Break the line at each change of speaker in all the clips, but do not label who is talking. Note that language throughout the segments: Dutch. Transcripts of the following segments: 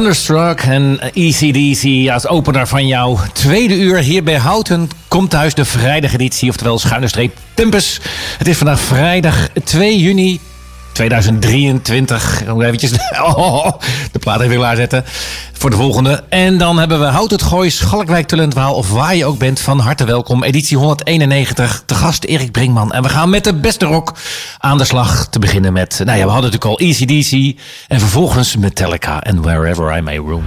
Thunderstruck en ECDC als opener van jouw tweede uur hier bij Houten komt thuis de vrijdageditie, oftewel schuine streep Tempus. Het is vandaag vrijdag 2 juni 2023. Nog eventjes oh, de plaat even klaarzetten voor de volgende. En dan hebben we Hout het Gooi, Schalkwijk Talentwaal of waar je ook bent. Van harte welkom. Editie 191. Te gast Erik Brinkman. En we gaan met de beste rock aan de slag. Te beginnen met, nou ja, we hadden natuurlijk al ECDC. En vervolgens Metallica en Wherever I May Roam.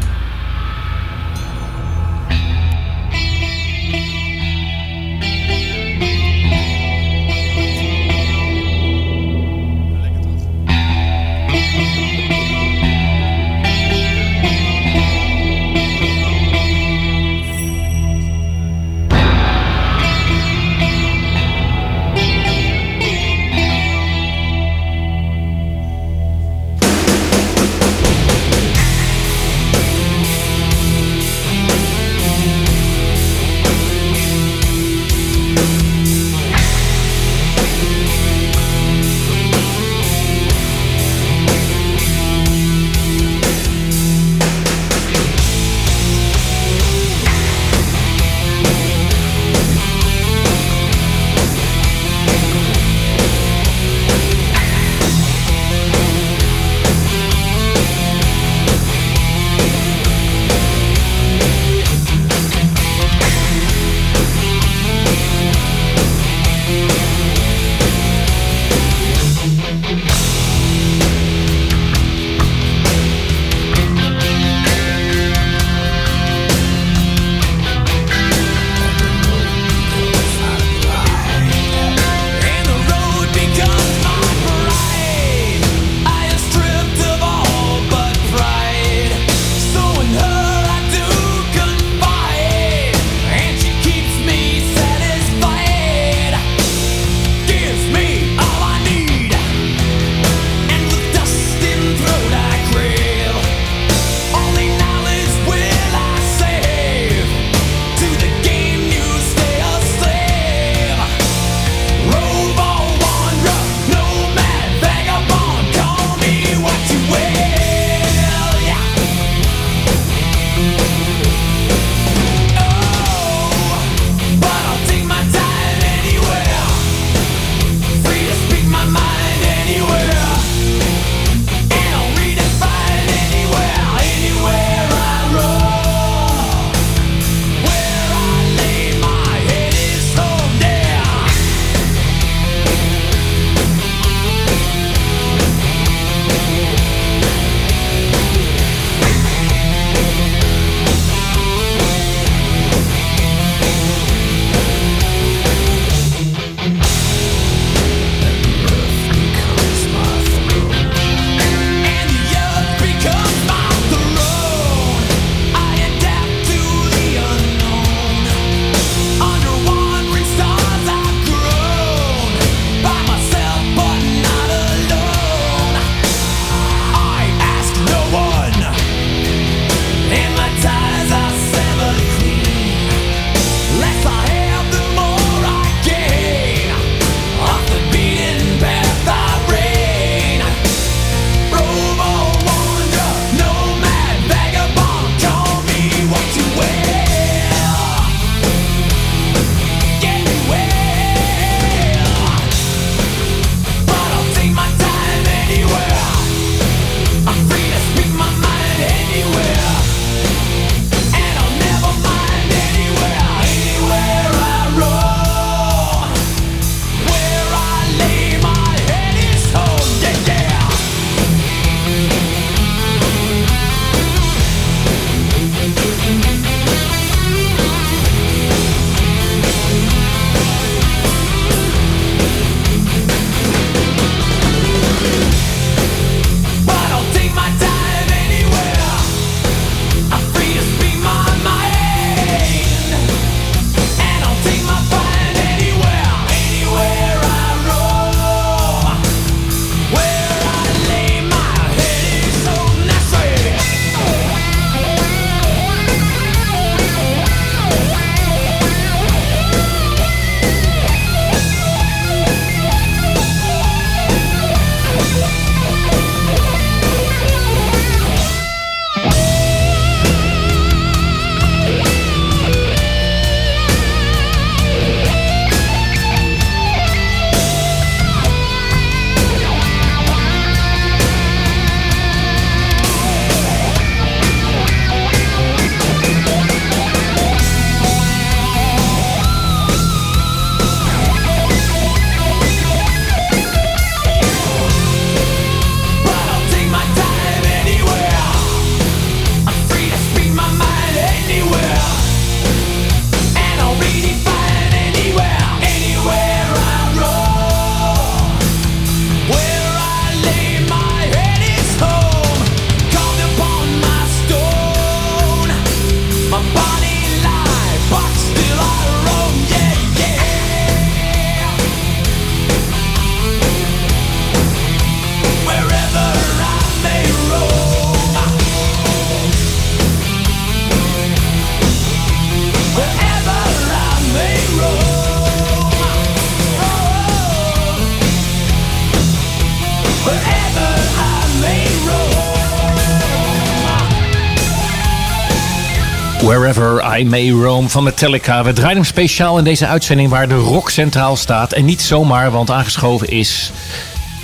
I May Roam van Metallica. We draaien hem speciaal in deze uitzending waar de rock centraal staat. En niet zomaar, want aangeschoven is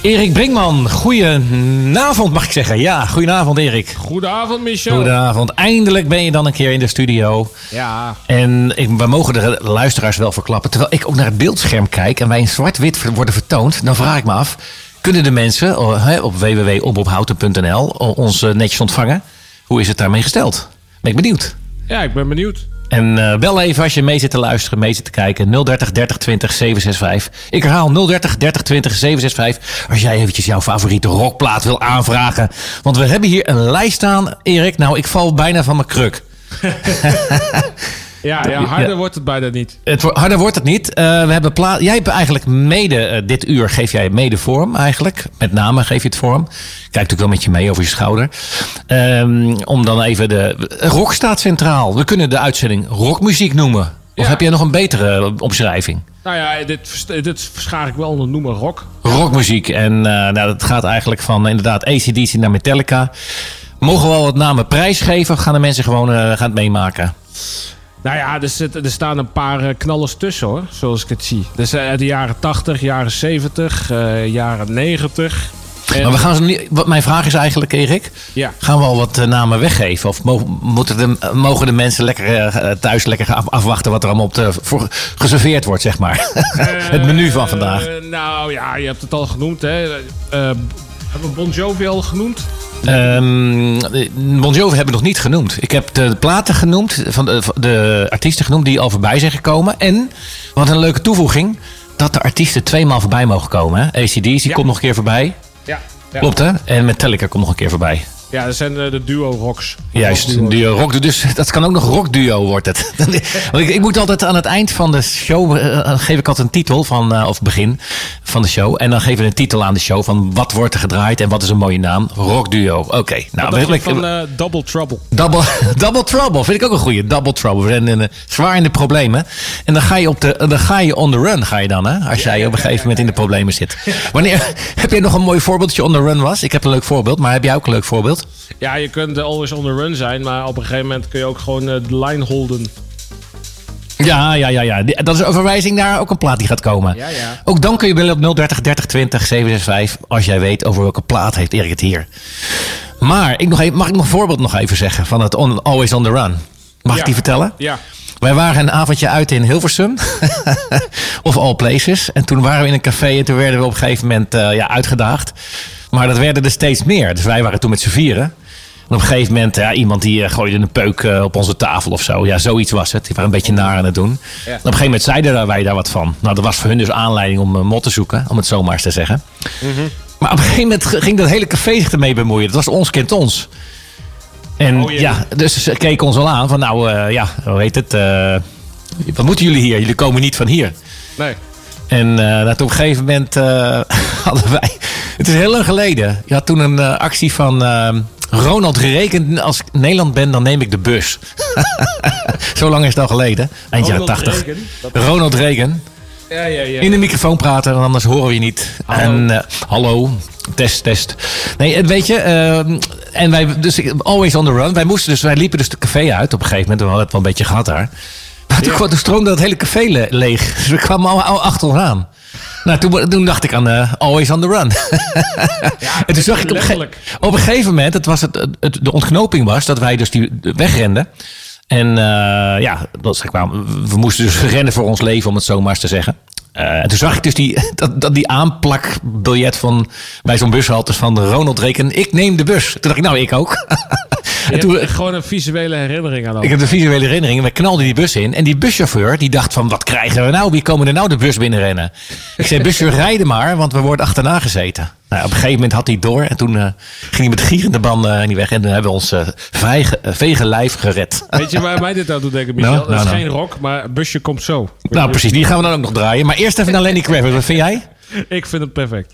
Erik Brinkman. Goedenavond mag ik zeggen. Ja, goedenavond Erik.
Goedenavond Michel.
Goedenavond. Eindelijk ben je dan een keer in de studio.
Ja.
En ik, we mogen de luisteraars wel verklappen. Terwijl ik ook naar het beeldscherm kijk en wij in zwart-wit worden vertoond. Dan vraag ik me af, kunnen de mensen oh, op www.omophouten.nl ons eh, netjes ontvangen? Hoe is het daarmee gesteld? Ben ik benieuwd.
Ja, ik ben benieuwd.
En uh, bel even als je mee zit te luisteren, mee zit te kijken. 030 30 20 765. Ik herhaal 030 30 20 765. Als jij eventjes jouw favoriete rockplaat wil aanvragen. Want we hebben hier een lijst staan, Erik. Nou, ik val bijna van mijn kruk.
Ja, ja harder wordt het bijna niet.
Het, harder wordt het niet. Uh, we hebben pla jij hebt eigenlijk mede, uh, dit uur geef jij mede vorm eigenlijk. Met name geef je het vorm. Kijk natuurlijk wel met je mee over je schouder. Um, om dan even de... Rock staat centraal. We kunnen de uitzending rockmuziek noemen. Of ja. heb jij nog een betere omschrijving?
Nou ja, dit, dit verschaar ik wel onder noemen rock.
Rockmuziek. En uh, nou, dat gaat eigenlijk van inderdaad ACDC naar Metallica. Mogen we wel wat namen prijsgeven? Of gaan de mensen gewoon gaan het meemaken?
Nou ja, er, zit, er staan een paar knallers tussen hoor, zoals ik het zie. Dus uit de jaren 80, jaren 70, uh, jaren 90.
En... Maar we gaan ze, wat mijn vraag is eigenlijk, Erik.
Ja.
Gaan we al wat namen weggeven? Of mogen, de, mogen de mensen lekker uh, thuis lekker af, afwachten wat er allemaal op de, voor, geserveerd wordt, zeg maar? het menu van vandaag.
nou ja, je hebt het al genoemd. Hè. Hebben we Bon Jovi al genoemd?
Um, bon Jovi hebben we nog niet genoemd. Ik heb de platen genoemd, van de, de, artiesten genoemd die al voorbij zijn gekomen. En, wat een leuke toevoeging, dat de artiesten tweemaal voorbij mogen komen. ACDC ja. komt nog een keer voorbij.
Ja. ja.
Klopt hè? En Metallica komt nog een keer voorbij.
Ja, dat zijn de duo rocks.
Juist, een duo rock. Dus dat kan ook nog rock duo wordt het. Want ik, ik, moet altijd aan het eind van de show uh, geef ik altijd een titel van uh, of begin van de show en dan geven we een titel aan de show van wat wordt er gedraaid en wat is een mooie naam. Rock duo. Oké. Okay.
Nou, dat ik, van uh, Double Trouble.
Double, double Trouble vind ik ook een goede. Double Trouble. We zijn zwaar in de problemen. En dan ga je op de dan ga je on the run ga je dan hè als jij op een gegeven moment in de problemen zit. Wanneer heb jij nog een mooi voorbeeld dat je on the run was? Ik heb een leuk voorbeeld, maar heb jij ook een leuk voorbeeld?
Ja, je kunt always on the run zijn, maar op een gegeven moment kun je ook gewoon de line holden.
Ja, ja, ja, ja. Dat is een verwijzing naar ook een plaat die gaat komen.
Ja, ja.
Ook dan kun je bellen op 030 30 20 765 als jij weet over welke plaat heeft Erik het hier. Maar ik nog even, mag ik nog een voorbeeld nog even zeggen van het on, Always on the Run? Mag
ja.
ik die vertellen?
Ja.
Wij waren een avondje uit in Hilversum. of all places. En toen waren we in een café en toen werden we op een gegeven moment uh, ja, uitgedaagd. Maar dat werden er steeds meer. Dus wij waren toen met z'n vieren. En op een gegeven moment, ja, iemand die uh, gooide een peuk uh, op onze tafel of zo. Ja, zoiets was het. Die waren een beetje naar aan het doen.
Ja.
Op een gegeven moment zeiden wij daar wat van. Nou, dat was voor hun dus aanleiding om uh, mot te zoeken, om het zomaar eens te zeggen.
Mm -hmm.
Maar op een gegeven moment ging dat hele café zich ermee bemoeien. Dat was ons kent ons. En
Oh,
ja, dus ze keken ons al aan van nou, uh, ja, hoe heet het? Uh, wat moeten jullie hier? Jullie komen niet van hier.
Nee.
En uh, dat op een gegeven moment hadden wij... Het is heel lang geleden. Je had toen een actie van... Ronald gerekend, als ik Nederland ben, dan neem ik de bus. Zo lang is het al geleden. Eind jaren
Ronald
80.
Reagan, dat-
Ronald Reagan.
Ja, ja, ja.
In de microfoon praten, anders horen we je niet.
Hallo.
En hallo, test, test. Nee, weet je, en wij, dus always on the run. Wij moesten dus, wij liepen dus de café uit op een gegeven moment. We hadden het wel een beetje gehad daar. Toen,
Ja.
kwam- toen stroomde dat hele café le- leeg. Dus we kwamen al, al achter ons aan. Nou, toen, toen dacht ik aan uh, Always on the Run. en toen zag ik op, ge- op een gegeven moment, het was het, het, de ontknoping was dat wij dus die wegrenden. En uh, ja, dat, zeg maar, we moesten dus rennen voor ons leven, om het zo maar eens te zeggen. Uh, en toen zag ik dus die, dat, dat die aanplakbiljet van, bij zo'n bushalte van Ronald Reken. Ik neem de bus. Toen dacht ik, nou, ik ook. En toen,
gewoon een visuele herinnering aan
ik heb de visuele herinnering. En wij knalden die bus in. En die buschauffeur die dacht van, wat krijgen we nou? Wie komen er nou de bus binnenrennen? Ik zei, buschauffeur, rijden maar, want we worden achterna gezeten. Nou, op een gegeven moment had hij door. En toen uh, ging hij met gierende banden uh, niet weg. En toen hebben we ons uh, vege lijf gered.
Weet je waar mij dit aan doet denken, Michel?
Nou,
dat is
nou,
geen rock, maar busje komt zo.
nou, precies. Die gaan we dan ook nog draaien. Maar eerst even naar Lenny Kravitz. Wat vind jij?
Ik vind het perfect.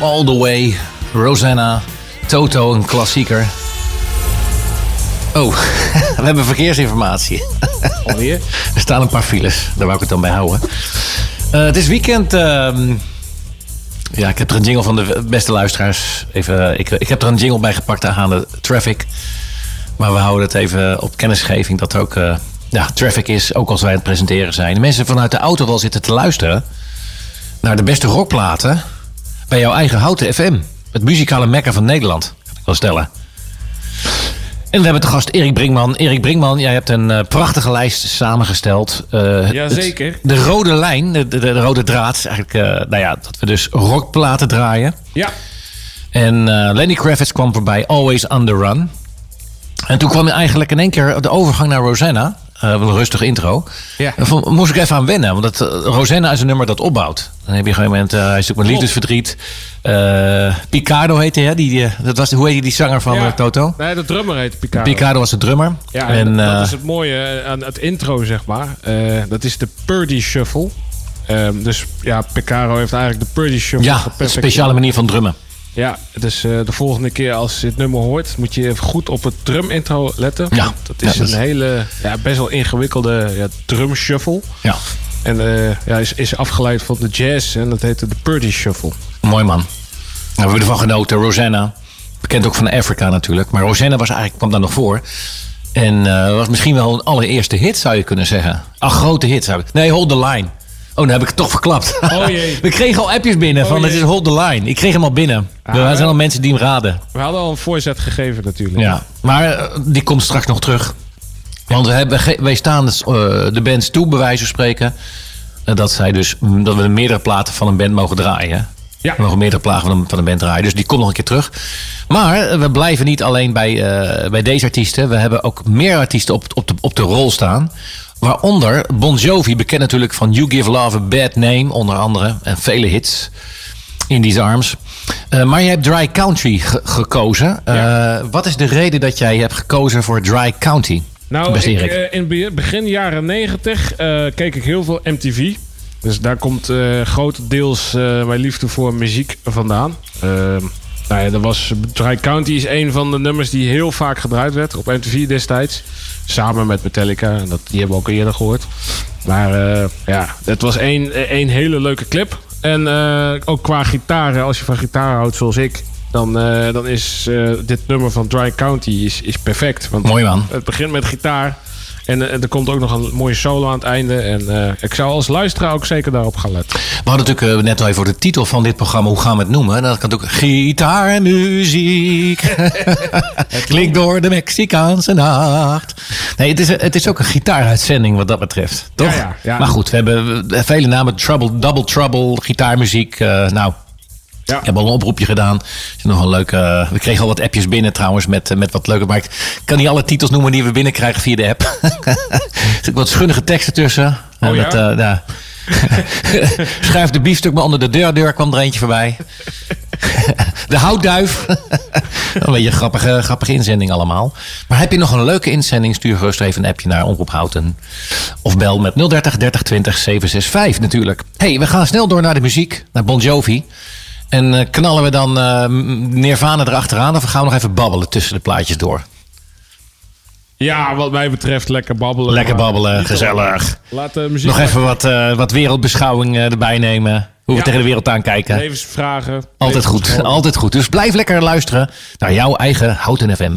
All The Way, Rosanna,
Toto, een klassieker. Oh, we hebben verkeersinformatie.
Alweer?
Er staan een paar files, daar wou ik het dan bij houden. Eh, het is weekend. ehm, ja, ik heb er een jingle van de beste luisteraars. Even, ik, ik heb er een jingle bij gepakt aan de traffic. Maar we houden het even op kennisgeving dat er ook eh, ja, traffic is, ook als wij aan het presenteren zijn. De mensen vanuit de auto wel zitten te luisteren. naar de beste rockplaten bij jouw eigen Houten FM. Het muzikale mekker van Nederland, kan ik wel stellen. En we hebben te gast Erik Brinkman. Erik Brinkman, jij hebt een eh, prachtige lijst samengesteld. Eh,
Jazeker.
het- De rode lijn, de, de, de rode draad, eigenlijk eh, nou ja, dat we dus rockplaten draaien.
Ja.
En Lenny Kravitz kwam voorbij, Always on the Run. En toen kwam eigenlijk in één keer de overgang naar Rosanna. Eh, wel een rustige intro.
Ja.
Daar moest ik even aan wennen. Want dat, eh, Rosanna is een nummer dat opbouwt. Dan heb je op een gegeven moment... eh, hij zoekt met
Klopt.
liefdesverdriet. Picardo heette hij. Die, die, dat was, hoe heet die, die zanger van
Ja.
Toto?
Nee, de drummer heet Picardo.
Picardo was de drummer.
Ja, en,
en,
dat is het mooie aan het intro, zeg maar. Dat is de Purdy Shuffle. Ehm, dus ja, Picardo heeft eigenlijk de Purdy Shuffle
ja, een speciale manier van drummen.
Ja, dus de volgende keer als je dit nummer hoort... moet je even goed op het drum-intro letten.
Ja.
Dat is
Ja, dat is-
een hele, ja, best wel ingewikkelde ja, drum shuffle.
Ja,
En eh, ja, is, is afgeleid van de jazz. En dat heette de Purdy Shuffle.
mooi man. Nou, we hebben ervan genoten. Rosanna, bekend ook van Afrika natuurlijk. Maar Rosanna was eigenlijk, kwam daar nog voor. En eh, was misschien wel een allereerste hit, zou je kunnen zeggen. Een grote hit, zou ik... Nee, Hold the Line. Oh, dan heb ik het toch verklapt.
Oh, jee.
We kregen al appjes binnen van
Oh,
het is. Hold the Line. Ik kreeg hem al binnen.
Ah,
er zijn al mensen die hem raden.
We hadden al een voorzet gegeven natuurlijk.
Ja. Maar eh, die komt straks nog terug. Want we hebben, wij staan dus, eh, de bands toe, bij wijze van spreken. eh, dat, zij dus, mm, dat we meerdere platen van een band mogen draaien.
Ja.
Mogen meerdere platen van een, van een band draaien. Dus die komt nog een keer terug. Maar we blijven niet alleen bij, bij deze artiesten. We hebben ook meer artiesten op, op, de, op de rol staan. Waaronder Bon Jovi, bekend natuurlijk van You Give Love a Bad Name, onder andere. En vele hits. In These Arms. Eh, maar je hebt Dry Country ge- gekozen. Eh, wat is de reden dat jij hebt gekozen voor Dry County?
Nou, ik, eh, in be- begin jaren 90 eh, keek ik heel veel MTV. Dus daar komt grotendeels mijn liefde voor muziek vandaan. Nou ja, dat was, Dry County is een van de nummers die heel vaak gedraaid werd op MTV destijds. Samen met Metallica. En dat, die hebben we ook al eerder gehoord. Maar eh, ja, het was één, één hele leuke clip. En eh, ook qua gitaren, als je van gitaar houdt zoals ik... dan, eh, dan is dit nummer van Dry County is, is perfect. Want
Mooi man.
het begint met gitaar. En, eh, er komt ook nog een mooie solo aan het einde. En eh, ik zou als luisteraar ook zeker daarop gaan letten.
We hadden natuurlijk eh, net al even voor de titel van dit programma. Hoe gaan we het noemen? Dat kan ook gitaar en muziek. Klinkt door de Mexicaanse nacht. Nee, het is, het is ook een gitaaruitzending wat dat betreft. Toch?
Ja, ja, ja.
Maar goed, we hebben vele namen. Trouble, Double Trouble, gitaarmuziek. nou,
Ja.
Ik heb al een oproepje gedaan. Is nog een leuke, eh, we kregen al wat appjes binnen trouwens met, eh, met wat leuke. Maar ik kan niet alle titels noemen die we binnenkrijgen via de app. er zitten wat schunnige teksten tussen.
Oh ja?
dat, eh, ja. Schuif de biefstuk maar onder de deur. Deur kwam er eentje voorbij. de houtduif. een beetje een grappige, grappige inzending allemaal. Maar heb je nog een leuke inzending? Stuur gerust even een appje naar Omroep Houten. Of bel met 030 30 20 765 natuurlijk. hey, we gaan snel door naar de muziek. Naar Bon Jovi. En eh, knallen we dan eh, Nirvana erachteraan? Of gaan we nog even babbelen tussen de plaatjes door?
Ja, wat mij betreft lekker babbelen.
Lekker babbelen, gezellig.
Laat de muziek
Nog even wat, eh, wat wereldbeschouwing eh, erbij nemen. Hoe we tegen de wereld aankijken.
levensvragen.
Altijd goed, altijd goed. Dus blijf lekker luisteren naar jouw eigen Houten FM.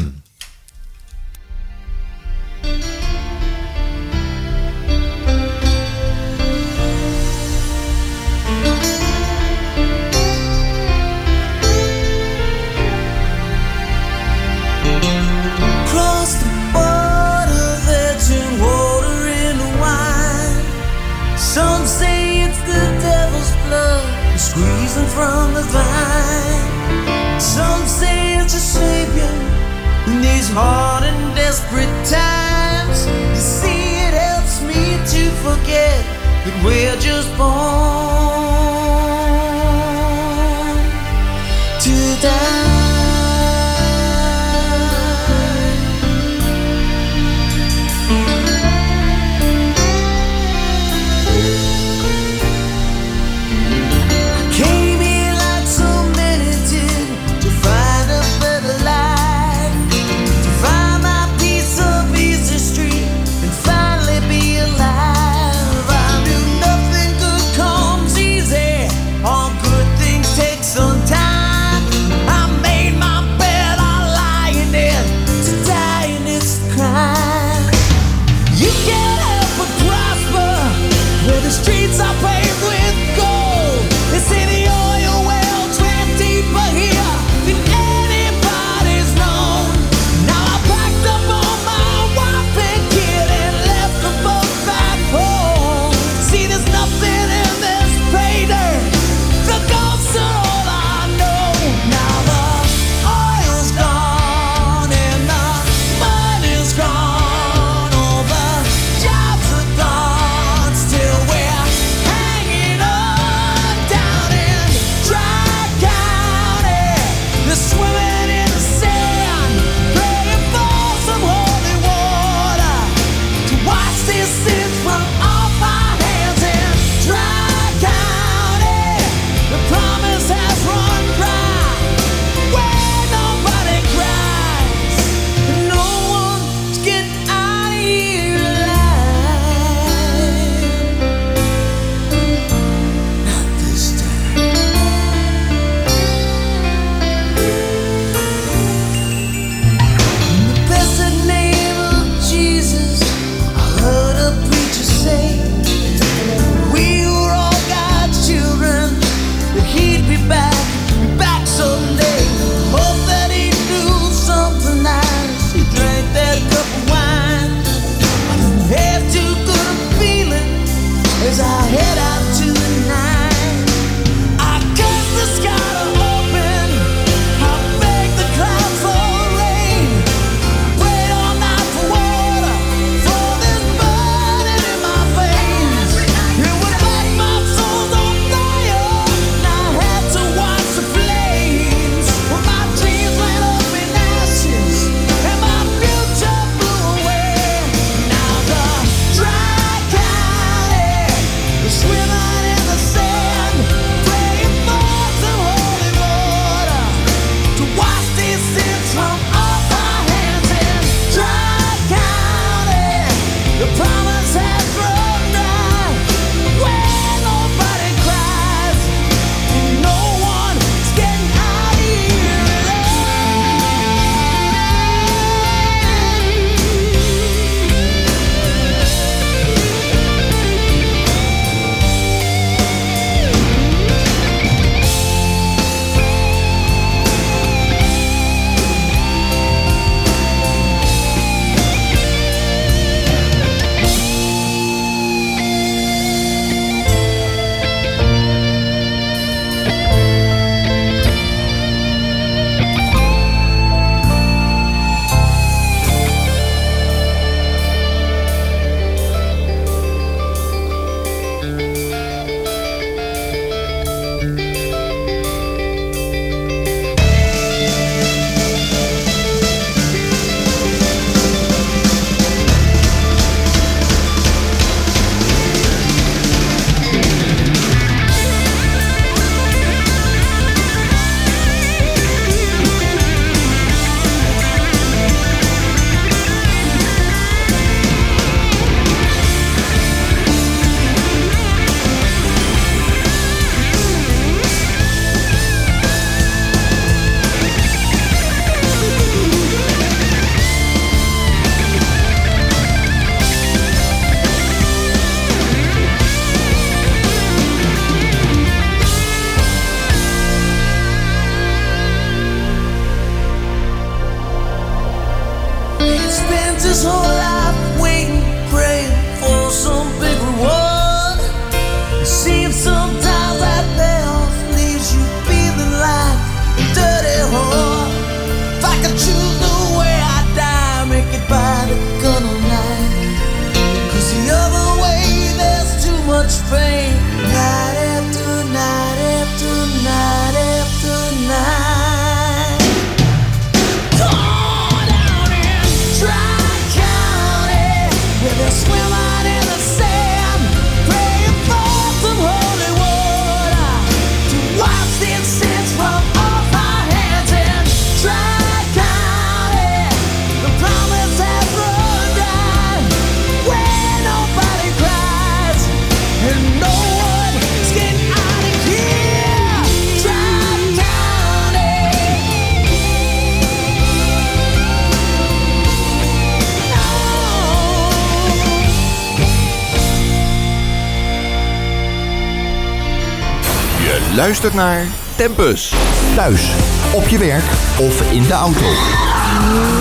Luistert naar Tempus. Thuis, op je werk of in de auto.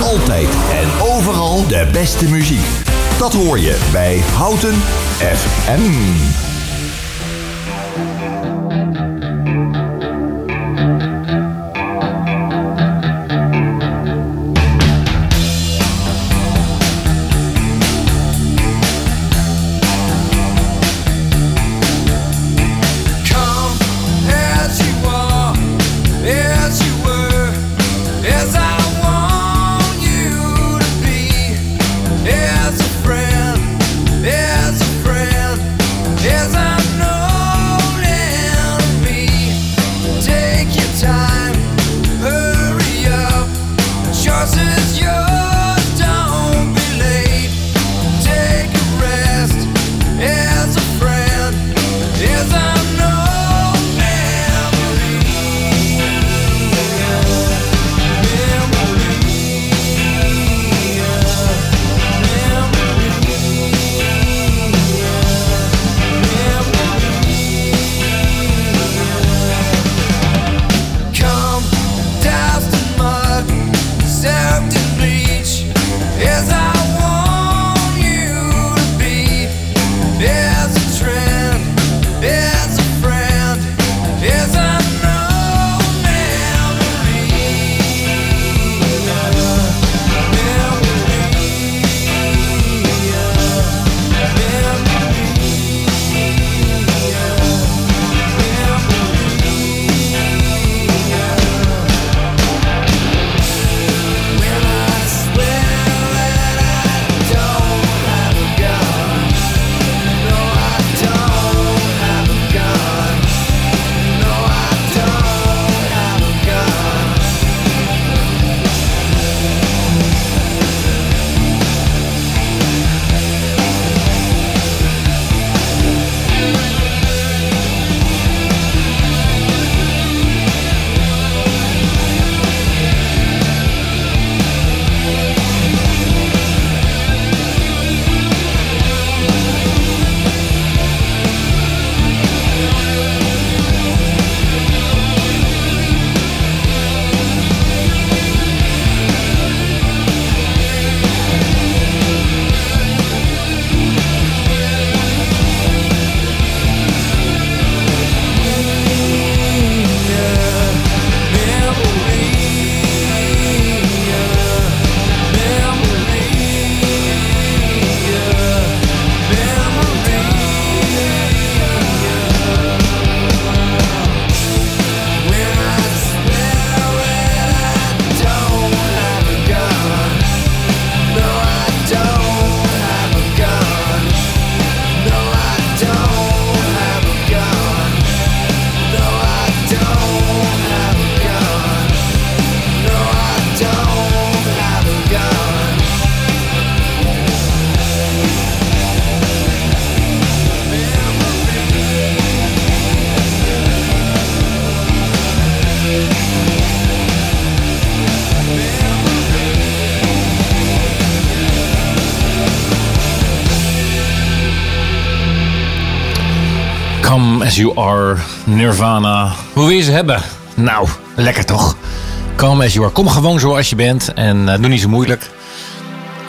Altijd en overal de beste muziek. Dat hoor je bij Houten FM.
Come as you are,
Nirvana. Hoe wil je ze hebben? Nou, lekker toch? Come as you are. Kom gewoon zoals je bent en eh, doe niet zo moeilijk.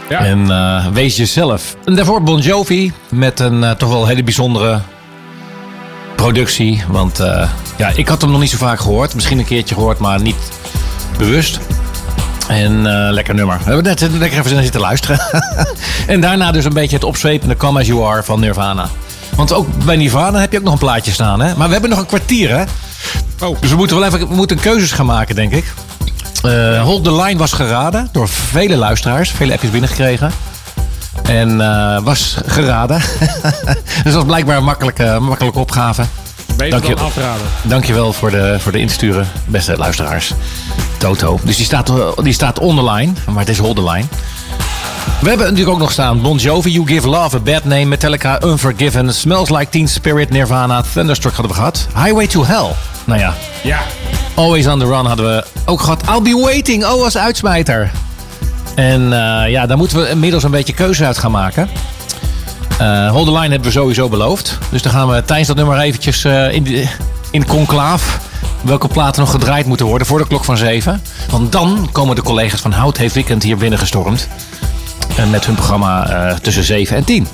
Ja.
En eh, wees jezelf. En daarvoor Bon Jovi met een eh, toch wel hele bijzondere productie. Want ja, ik had hem nog niet zo vaak gehoord. Misschien een keertje gehoord, maar niet bewust. En lekker nummer. We hebben net lekker even zitten luisteren. en daarna dus een beetje het opzwepende Come As You Are van Nirvana. Want ook bij Nirvana heb je ook nog een plaatje staan. Hè? Maar we hebben nog een kwartier, hè?
Oh.
Dus we moeten wel even we moeten keuzes gaan maken, denk ik. Eh Hold the Line was geraden door vele luisteraars. Vele appjes binnengekregen. En eh, was geraden. dus dat was blijkbaar een makkelijke, makkelijke opgave.
Beter
Dank je.
dan afraden.
Dankjewel voor de, voor de insturen, beste luisteraars. Toto. Dus die staat, eh, die staat on the line, maar het is hold the line. We hebben natuurlijk ook nog staan Bon Jovi, You Give Love a Bad Name, Metallica, Unforgiven, Smells Like Teen Spirit, Nirvana, Thunderstruck hadden we gehad. Highway to Hell. Nou ja,
Ja.
Always on the Run hadden we ook gehad. I'll Be Waiting, oh als uitsmijter. En eh, ja, daar moeten we inmiddels een beetje keuze uit gaan maken. Eh Hold the Line hebben we sowieso beloofd. Dus dan gaan we tijdens dat nummer eventjes eh, in, de, in conclaaf... welke platen nog gedraaid moeten worden voor de klok van 7. Want dan komen de collega's van Hout Heeft Weekend hier binnengestormd. En met hun programma eh, tussen 7 en 10.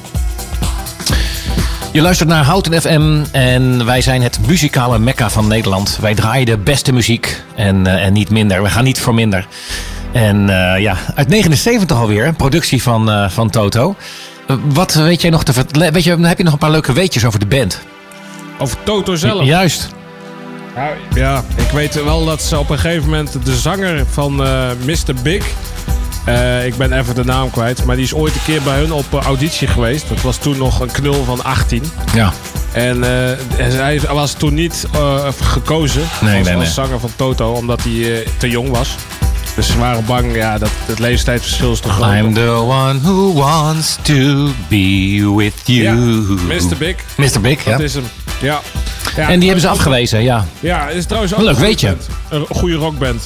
Je luistert naar Houten FM en wij zijn het muzikale mekka van Nederland. Wij draaien de beste muziek en, eh, en niet minder. We gaan niet voor minder. En eh, ja, uit 79 alweer, productie van, eh, van Toto. Eh, wat weet jij nog te vertellen? Weet je, heb je nog een paar leuke weetjes over de band?
Over Toto zelf.
Juist.
Ja, ja, ik weet wel dat ze op een gegeven moment de zanger van eh, Mr. Big. Eh, ik ben even de naam kwijt, maar die is ooit een keer bij hun op eh, auditie geweest. Dat was toen nog een knul van 18.
Ja.
En eh, hij was toen niet eh, gekozen
Nee,
als,
nee,
als
nee.
zanger van Toto, omdat hij eh, te jong was. Dus ze waren bang, ja, dat het leeftijdsverschil is te groot.
I'm the one who wants to be with you.
Ja, Mr. Big,
Mr. Big, ja.
dat is hem. Ja. Ja.
En die hebben ze afgewezen, ja.
Ja, het is trouwens ook
Leuk,
een goede
weet je.
band. Een goede rockband.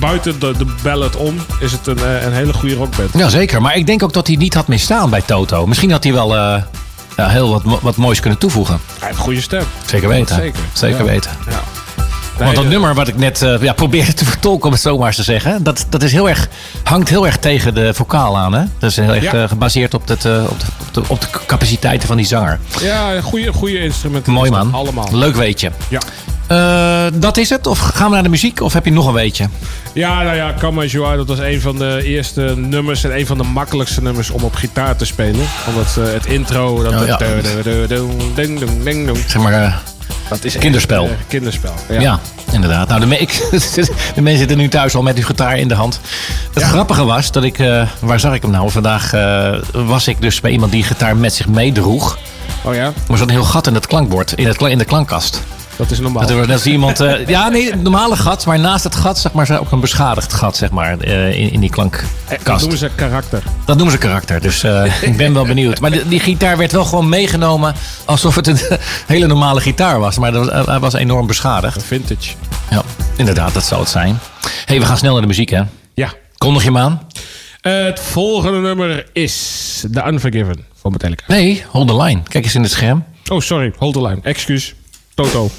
Buiten de, de ballad om is het een, eh, een hele goede rockband.
Ja, zeker. Maar ik denk ook dat hij niet had misstaan bij Toto. Misschien had hij wel eh, ja, heel wat, wat moois kunnen toevoegen.
Hij heeft een goede stem.
Zeker weten.
Zeker.
Zeker weten.
Ja.
Want dat nummer wat ik net eh, ja, probeerde te vertolken, om het zo maar eens te zeggen, dat, dat is heel erg, hangt heel erg tegen de vocaal aan. Hè? Dat is heel erg
Ja.
eh, gebaseerd op, eh, op, de, op, de, op de capaciteiten van die zanger.
Ja, een goede, goede instrumenten.
Mooi man.
Allemaal.
Leuk weetje.
Ja.
Dat is het? Of gaan we naar de muziek? Of heb je nog een weetje?
ja, nou ja, Come As You Are, dat was een van de eerste nummers en een van de makkelijkste nummers om op gitaar te spelen. Omdat het intro, dat,
Oh, ja.
ding, ding, ding, ding,
Zeg maar,
dat is echt,
Kinderspel.
eh, kinderspel.
ja.
Ja.
inderdaad. Nou, de, me- ik, de mensen zitten nu thuis al met uw gitaar in de hand. Het grappige was dat ik, eh, waar zag ik hem nou? Vandaag eh, was ik dus bij iemand die gitaar met zich meedroeg.
Oh ja,
Maar er zat een heel gat in het klankbord, in, het, in de klankkast.
Dat is normaal.
Dat er als iemand. eh, ja, nee, een normale gat, maar naast het gat, zeg maar, ook een beschadigd gat, zeg maar, eh, in, in die
Eh, Dat
klankkast.
noemen ze karakter.
Dat noemen ze karakter, dus eh, ik ben wel benieuwd. Maar die, die gitaar werd wel gewoon meegenomen alsof het een hele normale gitaar was. Maar dat was, hij was enorm beschadigd.
Vintage.
Ja, inderdaad, dat zou het zijn. hey, we gaan snel naar de muziek, hè?
Ja.
Kondig je hem aan?
Het volgende nummer is The Unforgiven van Metallica.
Nee, hold the line. Kijk eens in het scherm.
Oh, sorry. Hold the line. Excuus. Toto.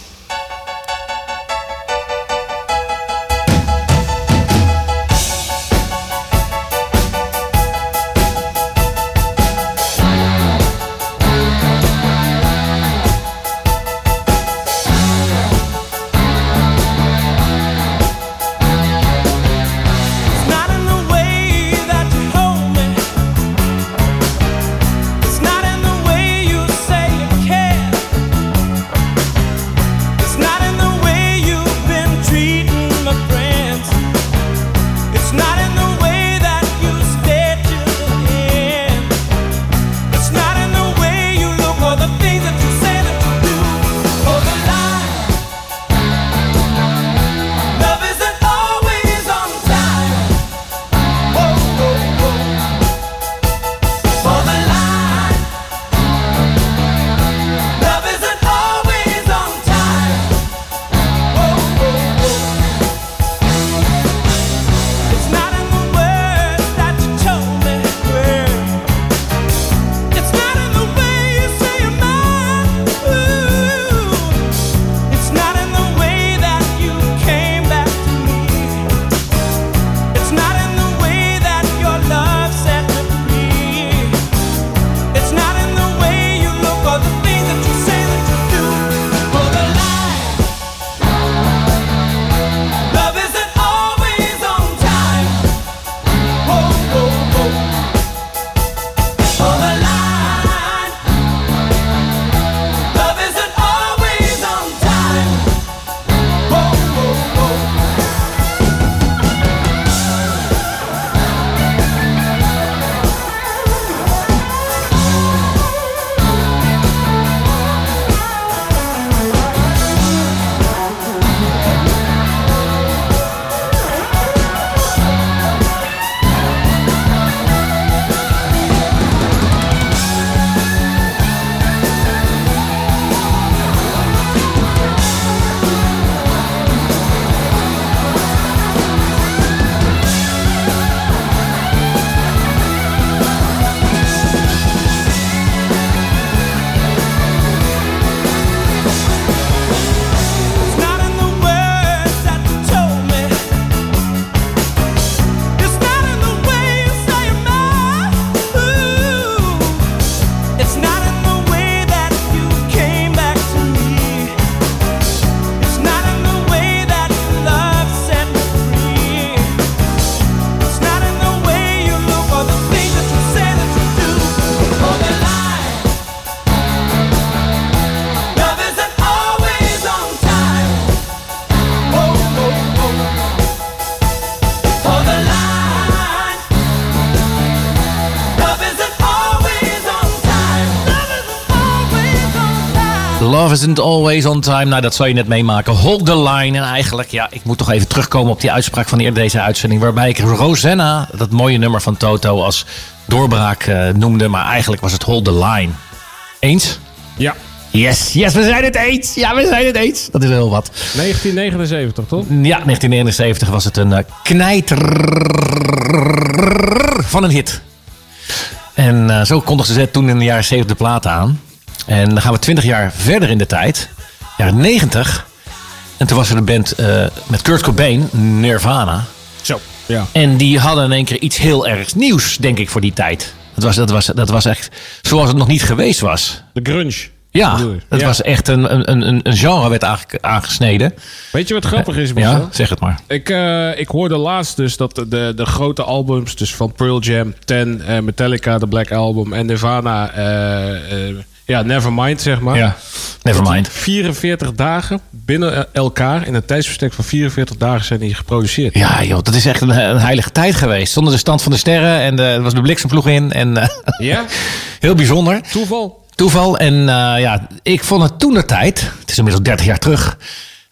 Love isn't always on time. Nou, dat zal je net meemaken. Hold the line. En eigenlijk, ja, ik moet toch even terugkomen op die uitspraak van eerder deze uitzending. Waarbij ik Rosanna, dat mooie nummer van Toto, als doorbraak eh, noemde. Maar eigenlijk was het Hold the line. Eens?
Ja,
Yes, yes, we zijn het eens. Ja, we zijn het eens. Dat is heel wat.
1979 toch?
Ja, 1979 was het een eh, knijter van een hit. En eh, zo kondigden ze toen in de jaren 70 de platen aan. En dan gaan we 20 jaar verder in de tijd. Jaren 90. En toen was er de band eh, met Kurt Cobain, Nirvana.
Zo. Ja.
En die hadden in één keer iets heel ergs nieuws, denk ik, voor die tijd. Dat was, dat was, dat was echt zoals het nog niet geweest was.
De grunge.
Ja, dat
Ja.
was echt een, een, een, een genre werd aange- aangesneden.
Weet je wat grappig is, Marcel?
Ja, zeg het maar.
Ik, eh, ik hoorde laatst dus dat de, de, de grote albums, dus van Pearl Jam, Ten, eh, Metallica, de Black Album en Nirvana, eh, ja, Nevermind zeg maar.
Ja, nevermind.
44 dagen binnen eh, elkaar, in een tijdsbestek van 44 dagen zijn die geproduceerd.
Ja, joh, dat is echt een, een heilige tijd geweest. Zonder de stand van de sterren en de, er was de bliksemvloeg in. En eh,
Ja?
heel bijzonder.
Toeval?
Toeval. En eh, ja, ik vond het toen de tijd, het is inmiddels 30 jaar terug.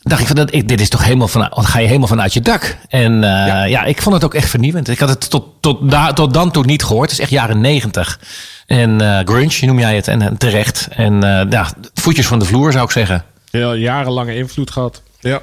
Dacht ik van, dat, ik, dit is toch helemaal van, ga je helemaal vanuit je dak. En eh, ja. ik vond het ook echt vernieuwend. Ik had het tot, tot, da, tot dan toe niet gehoord. Het is echt jaren 90. En eh, grunge noem jij het, en, en terecht. En eh, ja, voetjes van de vloer zou ik zeggen.
Ja, jarenlange invloed gehad. Ja.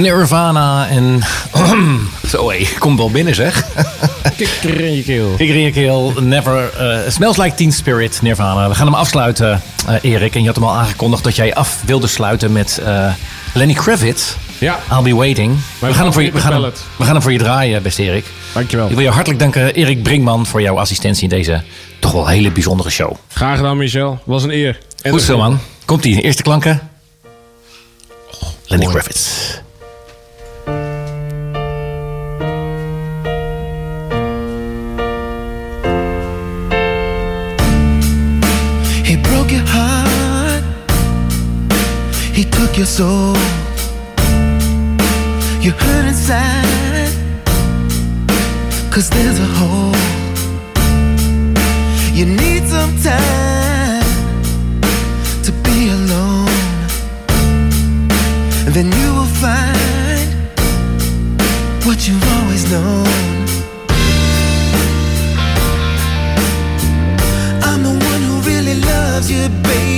Nirvana en... Zo hé, komt wel binnen zeg.
Kikker in je keel.
Kikker in je keel, Never... eh, smells Like Teen Spirit, Nirvana. We gaan hem afsluiten, eh, Erik. En je had hem al aangekondigd dat jij af wilde sluiten met eh, Lenny Kravitz.
Ja,
I'll be waiting. We gaan, hem voor je, we, gaan hem, we gaan hem voor je draaien, beste Erik.
dankjewel.
Ik wil je hartelijk danken, Erik Brinkman, voor jouw assistentie in deze toch wel hele bijzondere show.
Graag gedaan, Michel. Was een eer. En
Goed zo, man. Komt-ie. Eerste klanken. Lenny Kravitz.
Your soul. You hurt inside. Cause there's a hole. You need some time to be alone. And then you will find what you've always known. I'm the one who really loves you, baby.